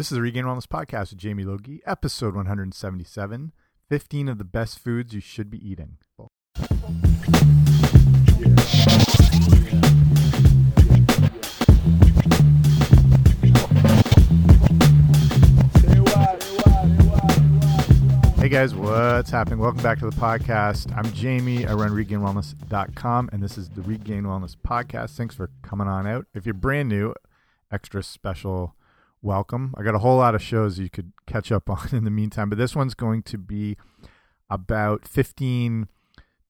This is the Regain Wellness Podcast with Jamie Logie, episode 177 15 of the best foods you should be eating. Hey guys, what's happening? Welcome back to the podcast. I'm Jamie. I run regainwellness.com, and this is the Regain Wellness Podcast. Thanks for coming on out. If you're brand new, extra special welcome. I got a whole lot of shows you could catch up on in the meantime, but this one's going to be about 15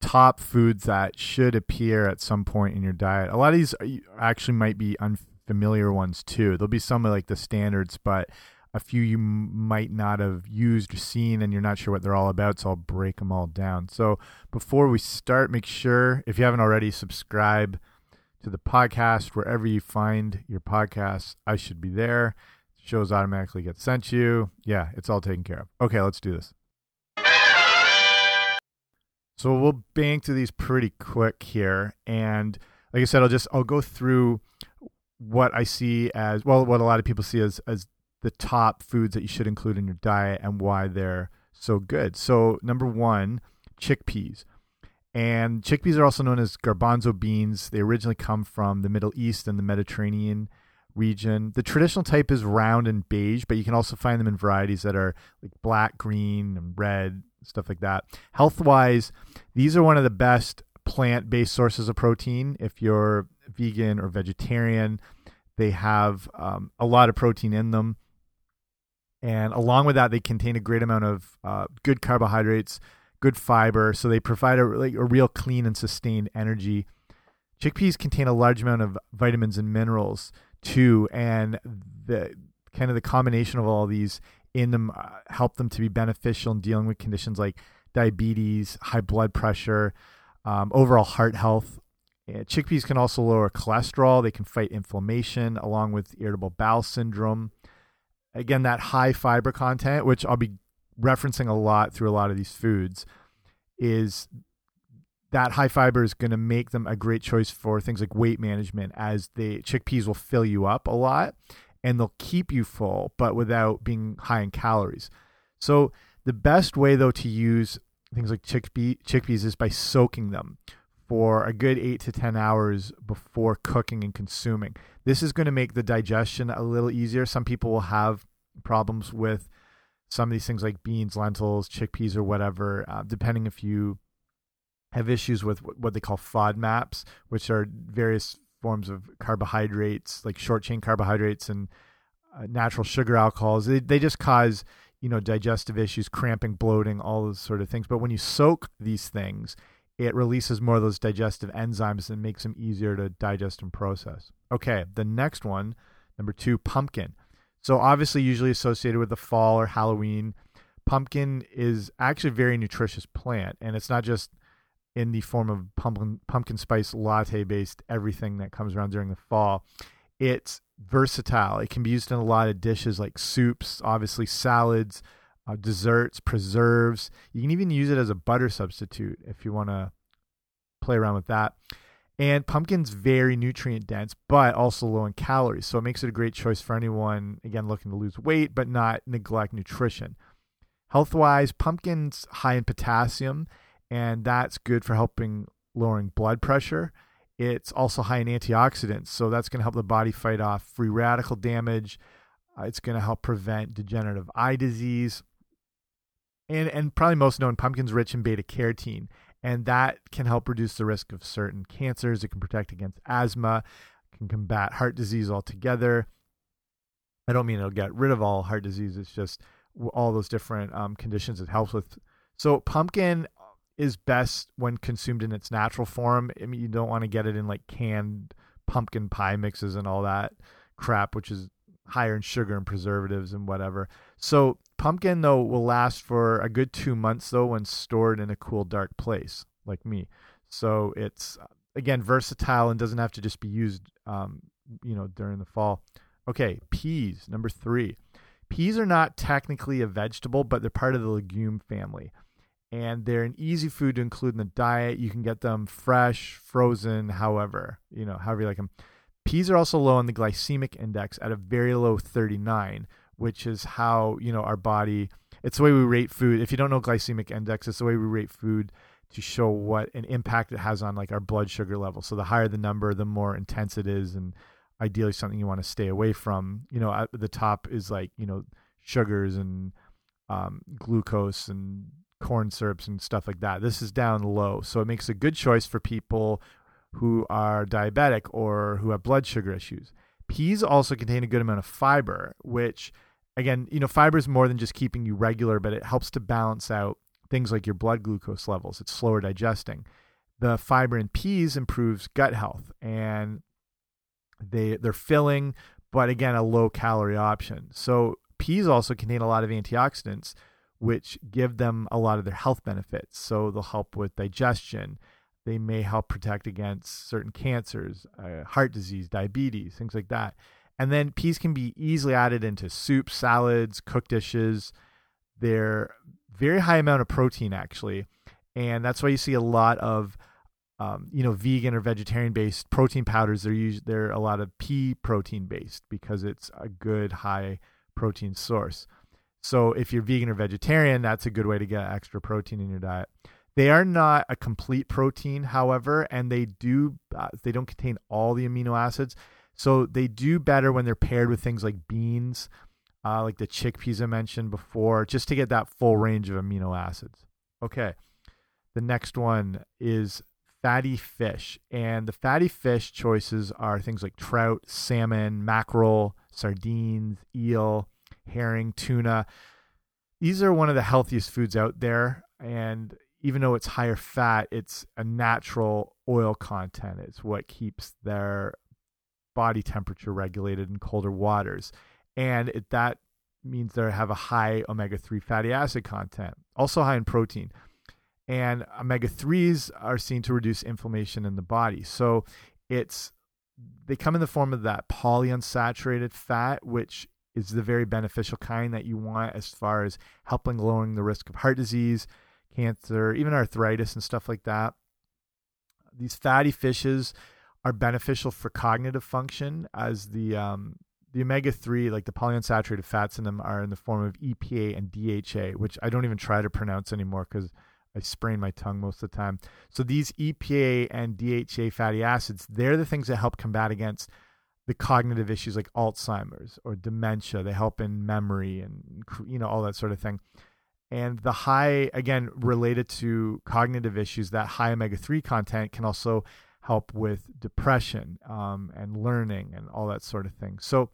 top foods that should appear at some point in your diet. A lot of these uh, actually might be unfamiliar ones too. There'll be some like the standards, but a few you might not have used or seen and you're not sure what they're all about, so I'll break them all down. So before we start, make sure if you haven't already subscribe to the podcast wherever you find your podcasts. I should be there shows automatically get sent to you. Yeah, it's all taken care of. Okay, let's do this. So we'll bang through these pretty quick here, and like I said, I'll just I'll go through what I see as well, what a lot of people see as as the top foods that you should include in your diet and why they're so good. So number one, chickpeas. And chickpeas are also known as garbanzo beans. They originally come from the Middle East and the Mediterranean region. The traditional type is round and beige, but you can also find them in varieties that are like black, green, and red, stuff like that. Health wise, these are one of the best plant based sources of protein. If you're vegan or vegetarian, they have um, a lot of protein in them. And along with that, they contain a great amount of uh, good carbohydrates, good fiber. So they provide a, like, a real clean and sustained energy. Chickpeas contain a large amount of vitamins and minerals too, and the kind of the combination of all these in them uh, help them to be beneficial in dealing with conditions like diabetes, high blood pressure, um, overall heart health. And chickpeas can also lower cholesterol. They can fight inflammation along with irritable bowel syndrome. Again, that high fiber content, which I'll be referencing a lot through a lot of these foods, is that high fiber is going to make them a great choice for things like weight management as the chickpeas will fill you up a lot and they'll keep you full but without being high in calories. So the best way though to use things like chickpea, chickpeas is by soaking them for a good 8 to 10 hours before cooking and consuming. This is going to make the digestion a little easier. Some people will have problems with some of these things like beans lentils chickpeas or whatever uh, depending if you have issues with what they call FODMAPs, which are various forms of carbohydrates, like short chain carbohydrates and uh, natural sugar alcohols. They, they just cause, you know, digestive issues, cramping, bloating, all those sort of things. But when you soak these things, it releases more of those digestive enzymes and makes them easier to digest and process. Okay, the next one, number two, pumpkin. So obviously, usually associated with the fall or Halloween, pumpkin is actually a very nutritious plant, and it's not just in the form of pumpkin pumpkin spice latte based everything that comes around during the fall. It's versatile. It can be used in a lot of dishes like soups, obviously salads, uh, desserts, preserves. You can even use it as a butter substitute if you want to play around with that. And pumpkin's very nutrient dense, but also low in calories. So it makes it a great choice for anyone, again, looking to lose weight, but not neglect nutrition. Health wise, pumpkin's high in potassium and that's good for helping lowering blood pressure. It's also high in antioxidants, so that's going to help the body fight off free radical damage. Uh, it's going to help prevent degenerative eye disease. And, and probably most known, pumpkin's rich in beta carotene, and that can help reduce the risk of certain cancers. It can protect against asthma, can combat heart disease altogether. I don't mean it'll get rid of all heart disease, it's just all those different um, conditions it helps with. So, pumpkin is best when consumed in its natural form. I mean, you don't want to get it in like canned pumpkin pie mixes and all that crap, which is higher in sugar and preservatives and whatever. So pumpkin though will last for a good two months though when stored in a cool, dark place like me. So it's again versatile and doesn't have to just be used, um, you know, during the fall. Okay, peas number three. Peas are not technically a vegetable, but they're part of the legume family and they're an easy food to include in the diet. You can get them fresh, frozen, however, you know, however you like them. Peas are also low on the glycemic index at a very low 39, which is how you know our body. It's the way we rate food. If you don't know glycemic index, it's the way we rate food to show what an impact it has on like our blood sugar level. So the higher the number, the more intense it is, and ideally something you want to stay away from. You know, at the top is like you know sugars and um, glucose and corn syrups and stuff like that. This is down low, so it makes a good choice for people who are diabetic or who have blood sugar issues. Peas also contain a good amount of fiber, which again, you know, fiber is more than just keeping you regular, but it helps to balance out things like your blood glucose levels. It's slower digesting. The fiber in peas improves gut health and they they're filling, but again, a low calorie option. So peas also contain a lot of antioxidants, which give them a lot of their health benefits. So they'll help with digestion. They may help protect against certain cancers, uh, heart disease, diabetes, things like that. And then peas can be easily added into soups, salads, cooked dishes. They're very high amount of protein actually, and that's why you see a lot of um, you know vegan or vegetarian based protein powders. They're usually they're a lot of pea protein based because it's a good high protein source. So if you're vegan or vegetarian, that's a good way to get extra protein in your diet. They are not a complete protein, however, and they do uh, they don't contain all the amino acids. So they do better when they're paired with things like beans, uh, like the chickpeas I mentioned before, just to get that full range of amino acids. Okay, the next one is fatty fish, and the fatty fish choices are things like trout, salmon, mackerel, sardines, eel, herring, tuna. These are one of the healthiest foods out there, and even though it's higher fat, it's a natural oil content. It's what keeps their body temperature regulated in colder waters. And it, that means they have a high omega 3 fatty acid content, also high in protein. And omega 3s are seen to reduce inflammation in the body. So it's they come in the form of that polyunsaturated fat, which is the very beneficial kind that you want as far as helping lowering the risk of heart disease, cancer, even arthritis and stuff like that. These fatty fishes are beneficial for cognitive function as the um, the omega three, like the polyunsaturated fats in them, are in the form of EPA and DHA, which I don't even try to pronounce anymore because I sprain my tongue most of the time. So these EPA and DHA fatty acids, they're the things that help combat against the cognitive issues like Alzheimer's or dementia. They help in memory and you know all that sort of thing. And the high, again, related to cognitive issues, that high omega three content can also help with depression um, and learning and all that sort of thing. So,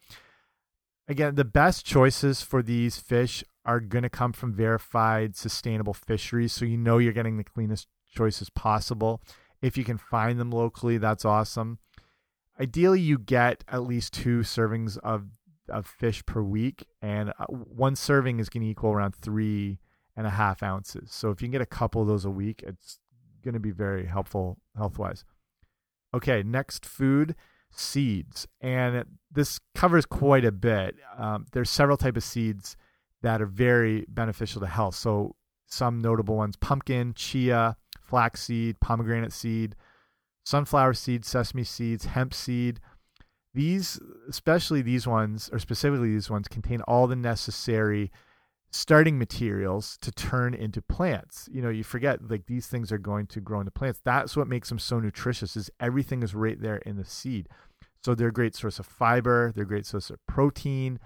again, the best choices for these fish are going to come from verified sustainable fisheries. So, you know, you're getting the cleanest choices possible. If you can find them locally, that's awesome. Ideally, you get at least two servings of, of fish per week, and uh, one serving is going to equal around three and a half ounces. So, if you can get a couple of those a week, it's going to be very helpful health wise. Okay, next food, seeds, and this covers quite a bit. Um, there's several type of seeds that are very beneficial to health. So some notable ones: pumpkin, chia, flaxseed, pomegranate seed, sunflower seed, sesame seeds, hemp seed. These, especially these ones, or specifically these ones, contain all the necessary starting materials to turn into plants. You know, you forget like these things are going to grow into plants. That's what makes them so nutritious is everything is right there in the seed. So they're a great source of fiber, they're a great source of protein.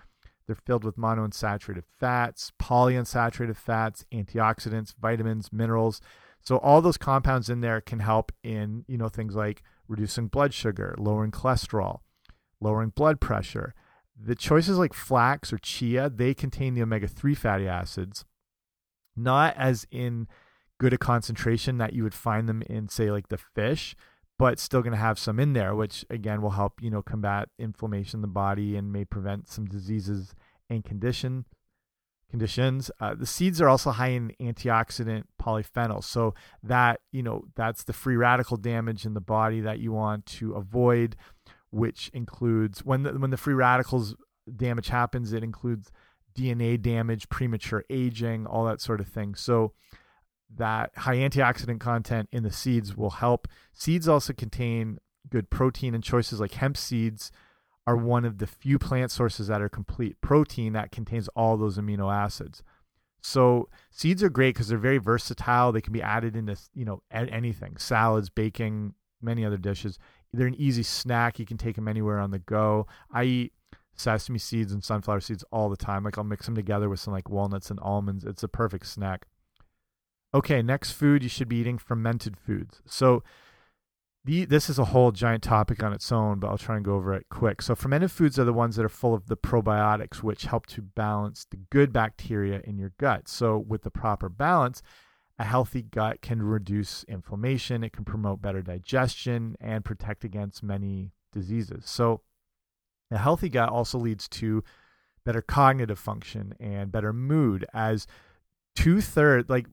They're filled with monounsaturated fats, polyunsaturated fats, antioxidants, vitamins, minerals. So all those compounds in there can help in, you know, things like reducing blood sugar, lowering cholesterol, lowering blood pressure. The choices like flax or chia, they contain the omega 3 fatty acids, not as in good a concentration that you would find them in, say, like the fish, but still going to have some in there, which again will help, you know, combat inflammation in the body and may prevent some diseases and condition conditions. Uh, the seeds are also high in antioxidant polyphenols, so that you know that's the free radical damage in the body that you want to avoid which includes when the, when the free radicals damage happens, it includes DNA damage, premature aging, all that sort of thing. So that high antioxidant content in the seeds will help. Seeds also contain good protein, and choices like hemp seeds are one of the few plant sources that are complete protein that contains all those amino acids. So seeds are great because they're very versatile. They can be added into you know anything, salads, baking, many other dishes. They're an easy snack. You can take them anywhere on the go. I eat sesame seeds and sunflower seeds all the time. Like I'll mix them together with some like walnuts and almonds. It's a perfect snack. Okay, next food you should be eating fermented foods. So the, this is a whole giant topic on its own, but I'll try and go over it quick. So, fermented foods are the ones that are full of the probiotics, which help to balance the good bacteria in your gut. So, with the proper balance, a healthy gut can reduce inflammation, it can promote better digestion, and protect against many diseases. So, a healthy gut also leads to better cognitive function and better mood, as two thirds, like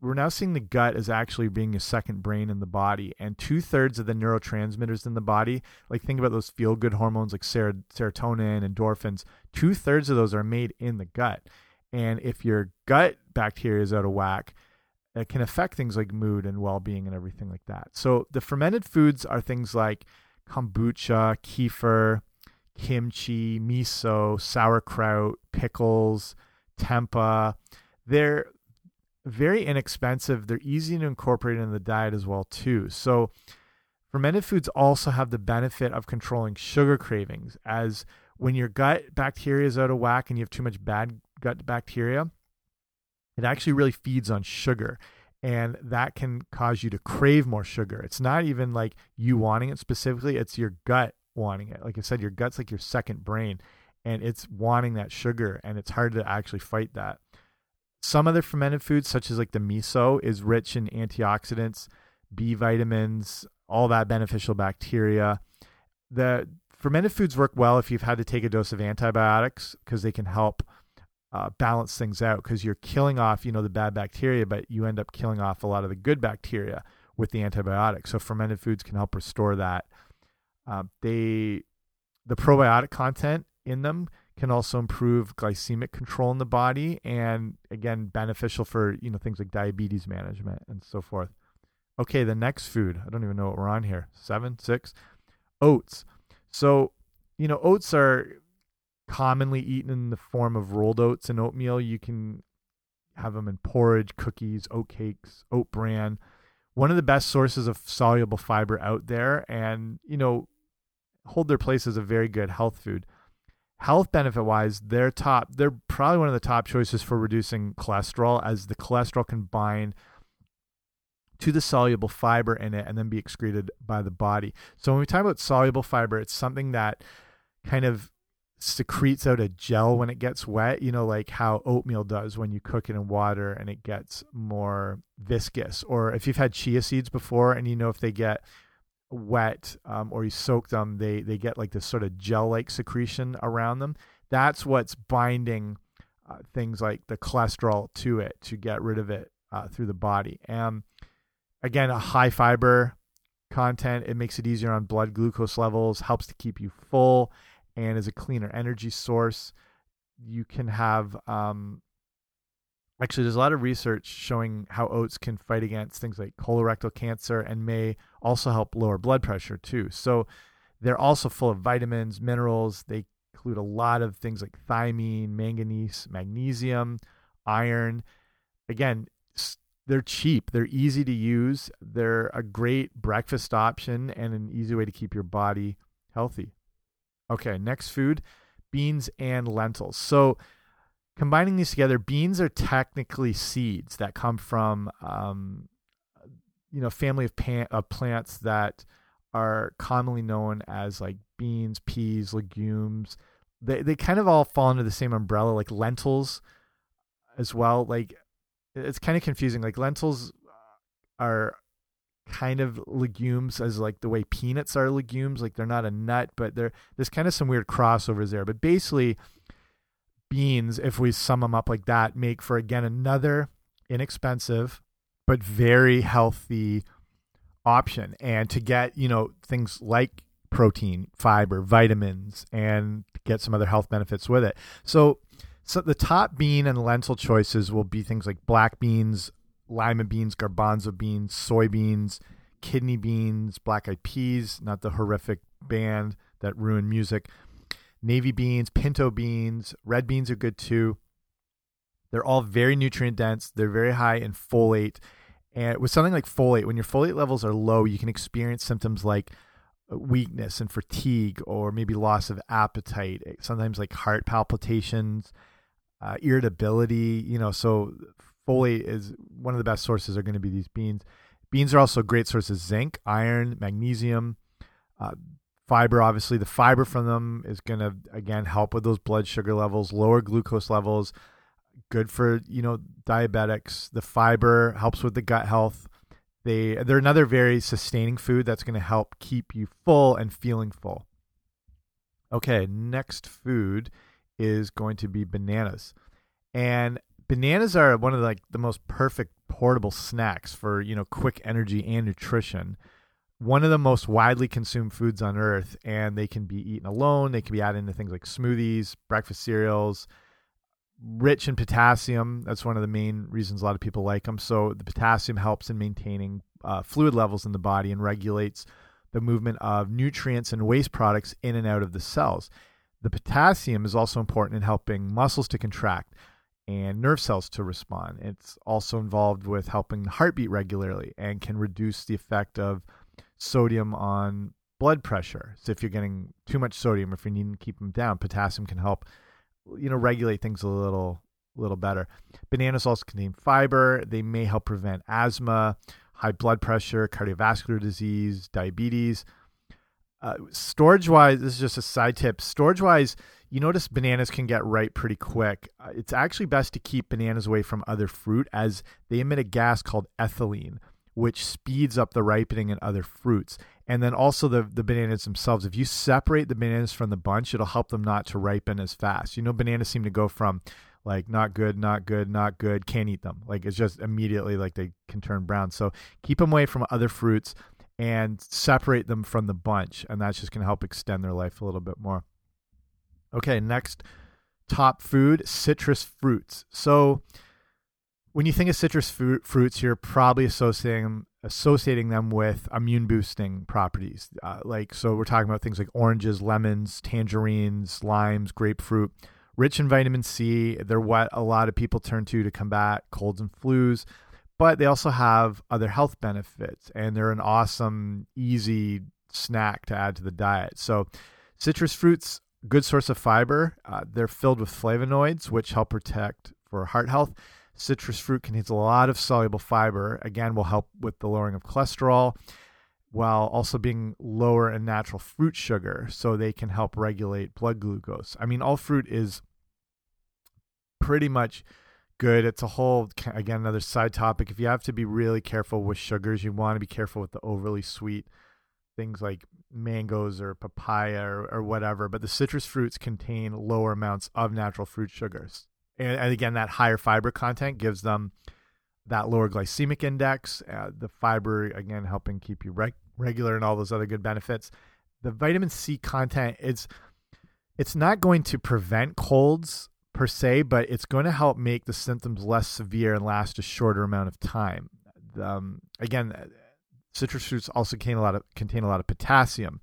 we're now seeing the gut as actually being a second brain in the body and two-thirds of the neurotransmitters in the body like think about those feel-good hormones like ser serotonin endorphins two-thirds of those are made in the gut. And if your gut bacteria is out of whack it can affect things like mood and well-being and everything like that. So the fermented foods are things like kombucha kefir kimchi miso sauerkraut pickles tempeh. They're very inexpensive. They're easy to incorporate in the diet as well too. So fermented foods also have the benefit of controlling sugar cravings as when your gut bacteria is out of whack and you have too much bad gut bacteria, it actually really feeds on sugar and that can cause you to crave more sugar. It's not even like you wanting it specifically, it's your gut wanting it. Like I said, your gut's like your second brain and it's wanting that sugar and it's hard to actually fight that. Some other fermented foods, such as like the miso, is rich in antioxidants, B vitamins, all that beneficial bacteria. The fermented foods work well if you've had to take a dose of antibiotics because they can help uh, balance things out because you're killing off, you know, the bad bacteria, but you end up killing off a lot of the good bacteria with the antibiotics. So fermented foods can help restore that. Uh, they, the probiotic content in them can also improve glycemic control in the body and again beneficial for you know things like diabetes management and so forth. Okay the next food. I don't even know what we're on here. Seven six? Oats. So you know oats are commonly eaten in the form of rolled oats and oatmeal. You can have them in porridge cookies oat cakes oat bran. One of the best sources of soluble fiber out there and you know hold their place as a very good health food health benefit wise, they're top. They're probably one of the top choices for reducing cholesterol, as the cholesterol can bind to the soluble fiber in it and then be excreted by the body. So when we talk about soluble fiber, it's something that kind of secretes out a gel when it gets wet, you know, like how oatmeal does when you cook it in water and it gets more viscous. Or if you've had chia seeds before and you know if they get wet um, or you soak them, they they get like this sort of gel-like secretion around them. That's what's binding uh, things like the cholesterol to it to get rid of it uh, through the body. And again, a high fiber content it makes it easier on blood glucose levels, helps to keep you full, and is a cleaner energy source. You can have um, actually there's a lot of research showing how oats can fight against things like colorectal cancer and may also help lower blood pressure too. So they're also full of vitamins minerals. They include a lot of things like thiamine manganese magnesium iron. Again they're cheap. They're easy to use. They're a great breakfast option and an easy way to keep your body healthy. Okay next food beans and lentils. So combining these together, beans are technically seeds that come from, um, you know, family of, plants that are commonly known as like beans, peas, legumes. They they kind of all fall under the same umbrella, like lentils, as well. Like it's kind of confusing. Like lentils are kind of legumes as like the way peanuts are legumes. Like they're not a nut, but they're there's kind of some weird crossovers there. But basically beans, if we sum them up like that, make for again another inexpensive but very healthy option. And to get, you know, things like protein, fiber, vitamins, and get some other health benefits with it. So, so the top bean and lentil choices will be things like black beans, lima beans, garbanzo beans, soybeans, kidney beans, black eyed peas, not the horrific band that ruined music, navy beans, pinto beans, red beans are good too. They're all very nutrient dense. They're very high in folate. And with something like folate, when your folate levels are low, you can experience symptoms like uh, weakness and fatigue, or maybe loss of appetite, eh, sometimes like heart palpitations, uh, irritability. You know, so folate is one of the best sources are going to be these beans. Beans are also great sources of zinc, iron, magnesium, uh, fiber. Obviously, the fiber from them is going to again help with those blood sugar levels, lower glucose levels. Good for you know diabetics. The fiber helps with the gut health. They they're another very sustaining food that's going to help keep you full and feeling full. Okay, next food is going to be bananas. And bananas are one of the, like the most perfect portable snacks for, you know, quick energy and nutrition. One of the most widely consumed foods on earth and they can be eaten alone, they can be added into things like smoothies, breakfast cereals, rich in potassium. That's one of the main reasons a lot of people like them. So the potassium helps in maintaining uh, fluid levels in the body and regulates the movement of nutrients and waste products in and out of the cells. The potassium is also important in helping muscles to contract and nerve cells to respond. It's also involved with helping the heartbeat regularly and can reduce the effect of sodium on blood pressure. So if you're getting too much sodium, if you need to keep them down, potassium can help, you know, regulate things a little, a little better. Bananas also contain fiber. They may help prevent asthma, high blood pressure, cardiovascular disease, diabetes. Uh, storage wise, this is just a side tip. Storage wise, you notice bananas can get ripe pretty quick. Uh, it's actually best to keep bananas away from other fruit as they emit a gas called ethylene, which speeds up the ripening in other fruits. And then also the, the bananas themselves. If you separate the bananas from the bunch, it'll help them not to ripen as fast. You know, bananas seem to go from like not good, not good, not good, can't eat them. Like it's just immediately like they can turn brown. So keep them away from other fruits and separate them from the bunch. And that's just going to help extend their life a little bit more. Okay, next top food citrus fruits. So when you think of citrus fruit, fruits, you're probably associating associating them with immune boosting properties. Uh, like so, we're talking about things like oranges, lemons, tangerines, limes, grapefruit. Rich in vitamin C, they're what a lot of people turn to to combat colds and flus but they also have other health benefits and they're an awesome, easy snack to add to the diet. So, citrus fruits, good source of fiber. Uh, they're filled with flavonoids, which help protect for heart health. Citrus fruit contains a lot of soluble fiber. Again, will help with the lowering of cholesterol while also being lower in natural fruit sugar. So they can help regulate blood glucose. I mean, all fruit is pretty much good. It's a whole again another side topic. If you have to be really careful with sugars, you want to be careful with the overly sweet things like mangoes or papaya or, or whatever. But the citrus fruits contain lower amounts of natural fruit sugars, and, and again that higher fiber content gives them that lower glycemic index. Uh, the fiber again helping keep you reg regular and all those other good benefits. The vitamin C content it's it's not going to prevent colds per se, but it's going to help make the symptoms less severe and last a shorter amount of time. Um, again, citrus fruits also contain a lot of contain a lot of potassium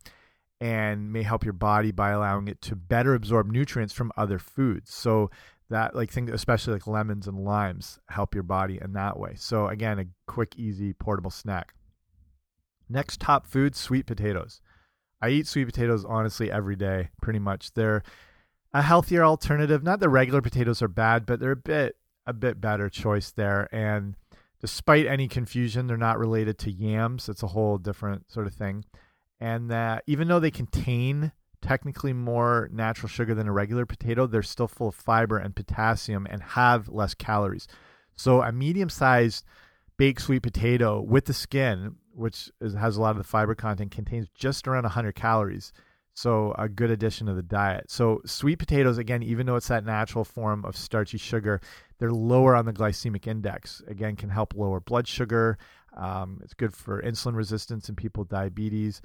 and may help your body by allowing it to better absorb nutrients from other foods. So that like things especially like lemons and limes help your body in that way. So again, a quick, easy, portable snack. Next top food, sweet potatoes. I eat sweet potatoes honestly every day, pretty much. They're a healthier alternative. Not that regular potatoes are bad, but they're a bit a bit better choice there. And despite any confusion, they're not related to yams. It's a whole different sort of thing. And that even though they contain technically more natural sugar than a regular potato, they're still full of fiber and potassium and have less calories. So a medium-sized baked sweet potato with the skin, which is, has a lot of the fiber content, contains just around 100 calories. So a good addition to the diet. So sweet potatoes, again, even though it's that natural form of starchy sugar, they're lower on the glycemic index. Again, can help lower blood sugar. Um, it's good for insulin resistance in people with diabetes.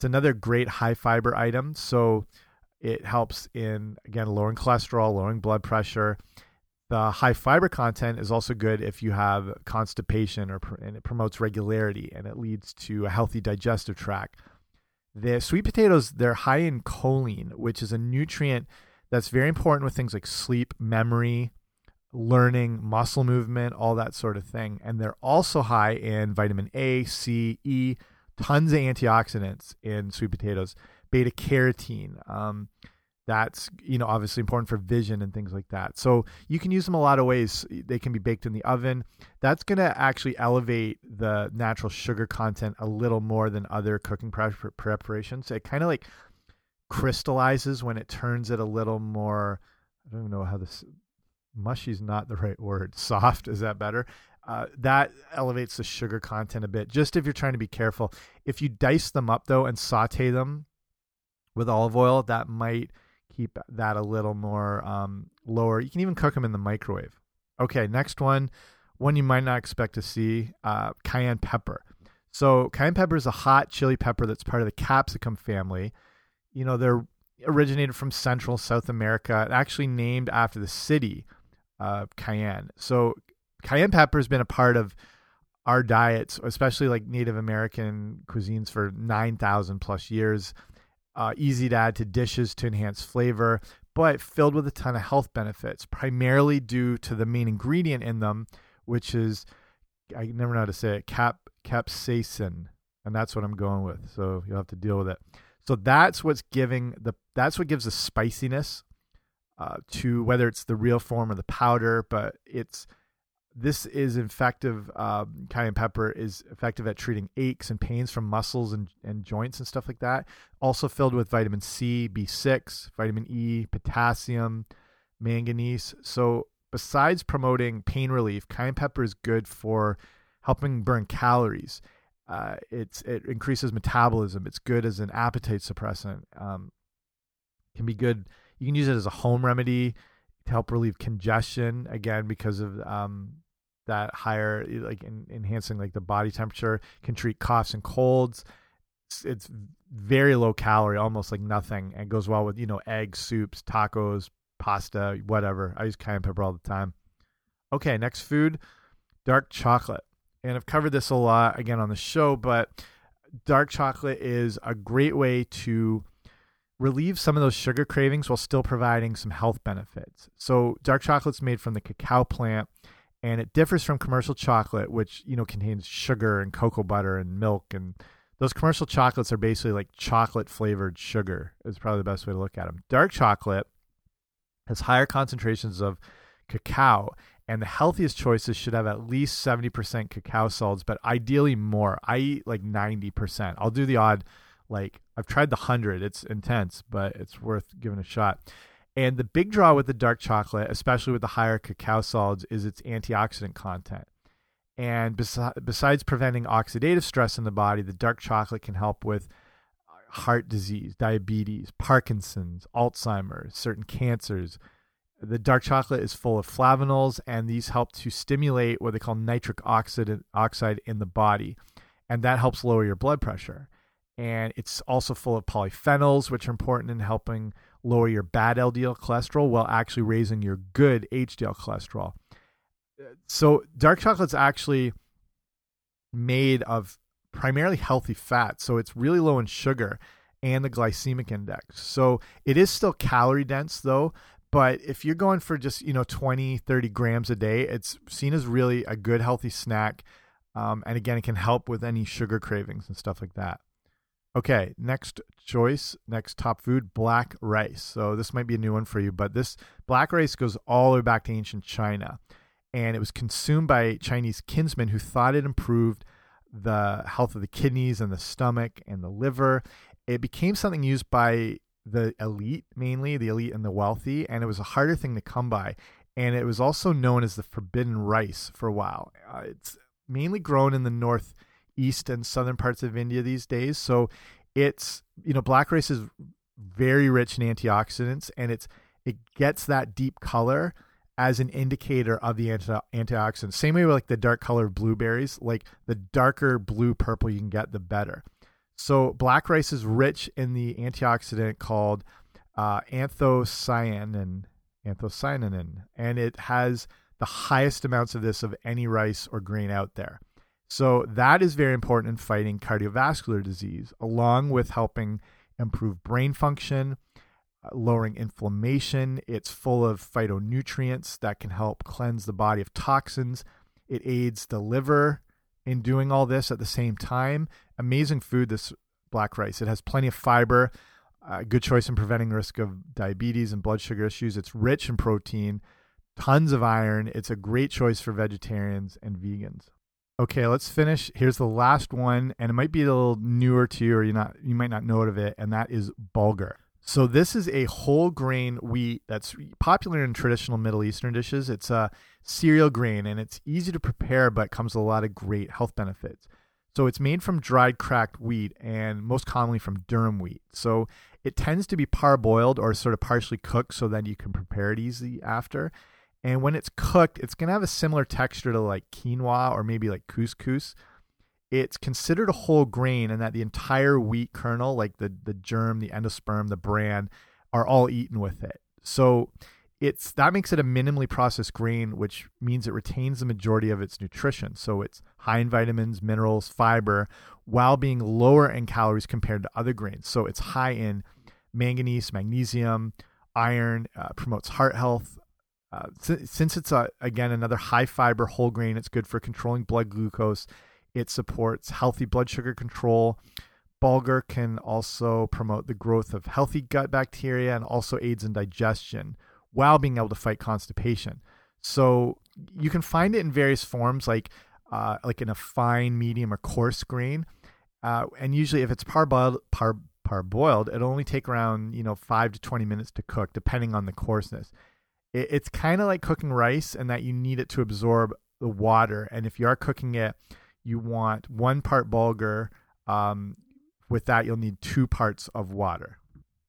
It's another great high fiber item. So it helps in again lowering cholesterol, lowering blood pressure. The high fiber content is also good if you have constipation or and it promotes regularity and it leads to a healthy digestive tract The sweet potatoes, they're high in choline, which is a nutrient that's very important with things like sleep, memory, learning, muscle movement, all that sort of thing. And they're also high in vitamin A, C, E, tons of antioxidants in sweet potatoes, beta carotene. Um, that's you know obviously important for vision and things like that. So you can use them a lot of ways. They can be baked in the oven. That's going to actually elevate the natural sugar content a little more than other cooking preparations. It kind of like crystallizes when it turns it a little more. I don't even know how this mushy is not the right word. Soft is that better? Uh, that elevates the sugar content a bit. Just if you're trying to be careful, if you dice them up though and saute them with olive oil, that might keep that a little more um, lower. You can even cook them in the microwave. Okay, next one, one you might not expect to see, uh, cayenne pepper. So cayenne pepper is a hot chili pepper that's part of the capsicum family. You know, they're originated from Central South America, actually named after the city of Cayenne. So cayenne pepper has been a part of our diets, especially like Native American cuisines for 9,000 plus years uh, easy to add to dishes to enhance flavor, but filled with a ton of health benefits, primarily due to the main ingredient in them, which is I never know how to say it, cap capsaicin, and that's what I'm going with. So you'll have to deal with it. So that's what's giving the that's what gives the spiciness uh, to whether it's the real form or the powder, but it's this is effective. Um, cayenne pepper is effective at treating aches and pains from muscles and, and joints and stuff like that. Also filled with vitamin C, B6, vitamin E, potassium, manganese. So, besides promoting pain relief, cayenne pepper is good for helping burn calories. Uh, it's it increases metabolism. It's good as an appetite suppressant. Um, can be good. You can use it as a home remedy to help relieve congestion again because of um, that higher like in, enhancing like the body temperature can treat coughs and colds. It's, it's, very low calorie almost like nothing and goes well with you know eggs soups tacos pasta whatever. I use cayenne pepper all the time. Okay next food dark chocolate. And i've covered this a lot again on the show but dark chocolate is a great way to relieve some of those sugar cravings while still providing some health benefits. So dark chocolate's made from the cacao plant and it differs from commercial chocolate which, you know, contains sugar and cocoa butter and milk and those commercial chocolates are basically like chocolate flavored sugar is probably the best way to look at them. Dark chocolate has higher concentrations of cacao and the healthiest choices should have at least 70% cacao solids, but ideally more. I eat like 90%. I'll do the odd like I've tried the 100. It's intense, but it's worth giving a shot. And the big draw with the dark chocolate, especially with the higher cacao solids, is its antioxidant content. And besi besides preventing oxidative stress in the body, the dark chocolate can help with heart disease, diabetes, Parkinson's, Alzheimer's, certain cancers. The dark chocolate is full of flavanols, and these help to stimulate what they call nitric oxide in the body. And that helps lower your blood pressure and it's also full of polyphenols, which are important in helping lower your bad LDL cholesterol while actually raising your good HDL cholesterol. So, dark chocolate's actually made of primarily healthy fat, so it's really low in sugar and the glycemic index. So, it is still calorie dense though, but if you're going for just, you know, 20, 30 grams a day, it's seen as really a good healthy snack. Um, and again, it can help with any sugar cravings and stuff like that. Okay, next choice, next top food, black rice. So this might be a new one for you, but this black rice goes all the way back to ancient China. And it was consumed by Chinese kinsmen who thought it improved the health of the kidneys and the stomach and the liver. It became something used by the elite, mainly the elite and the wealthy, and it was a harder thing to come by. And it was also known as the forbidden rice for a while. Uh, it's mainly grown in the north east and southern parts of India these days. So it's you know black rice is very rich in antioxidants and it's it gets that deep color as an indicator of the anti antioxidants. Same way with like the dark color of blueberries, like the darker blue purple you can get, the better. So black rice is rich in the antioxidant called uh, anthocyanin, anthocyanin, and it has the highest amounts of this of any rice or grain out there. So that is very important in fighting cardiovascular disease, along with helping improve brain function, uh, lowering inflammation. It's full of phytonutrients that can help cleanse the body of toxins. It aids the liver in doing all this at the same time. Amazing food, this black rice. It has plenty of fiber, a good choice in preventing risk of diabetes and blood sugar issues. It's rich in protein, tons of iron. It's a great choice for vegetarians and vegans. Okay, let's finish. Here's the last one, and it might be a little newer to you, or you not you might not know of it, and that is bulgur. So this is a whole grain wheat that's popular in traditional Middle Eastern dishes. It's a cereal grain, and it's easy to prepare, but comes with a lot of great health benefits. So it's made from dried cracked wheat and most commonly from durum wheat. So it tends to be parboiled or sort of partially cooked so that you can prepare it easy after. And when it's cooked, it's going to have a similar texture to like quinoa or maybe like couscous. It's considered a whole grain and that the entire wheat kernel, like the, the germ, the endosperm, the bran, are all eaten with it. So it's that makes it a minimally processed grain, which means it retains the majority of its nutrition. So it's high in vitamins, minerals, fiber, while being lower in calories compared to other grains. So it's high in manganese, magnesium, iron, uh, promotes heart health, uh, since it's a, again another high fiber whole grain, it's good for controlling blood glucose. It supports healthy blood sugar control. Bulgur can also promote the growth of healthy gut bacteria and also aids in digestion while being able to fight constipation. So you can find it in various forms, like uh, like in a fine, medium, or coarse grain. Uh, and usually, if it's parboiled, par parboiled, it'll only take around you know five to twenty minutes to cook, depending on the coarseness it, it's kind of like cooking rice and that you need it to absorb the water. And if you are cooking it, you want one part bulgur. Um, with that, you'll need two parts of water.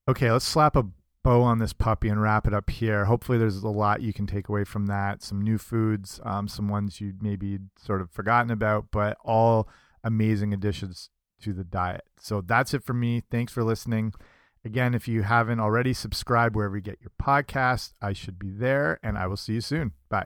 Okay, let's slap a bow on this puppy and wrap it up here. Hopefully, there's a lot you can take away from that. Some new foods, um, some ones you maybe sort of forgotten about, but all amazing additions to the diet. So that's it for me. Thanks for listening. Again, if you haven't already, subscribe wherever you get your podcast. I should be there, and I will see you soon. Bye.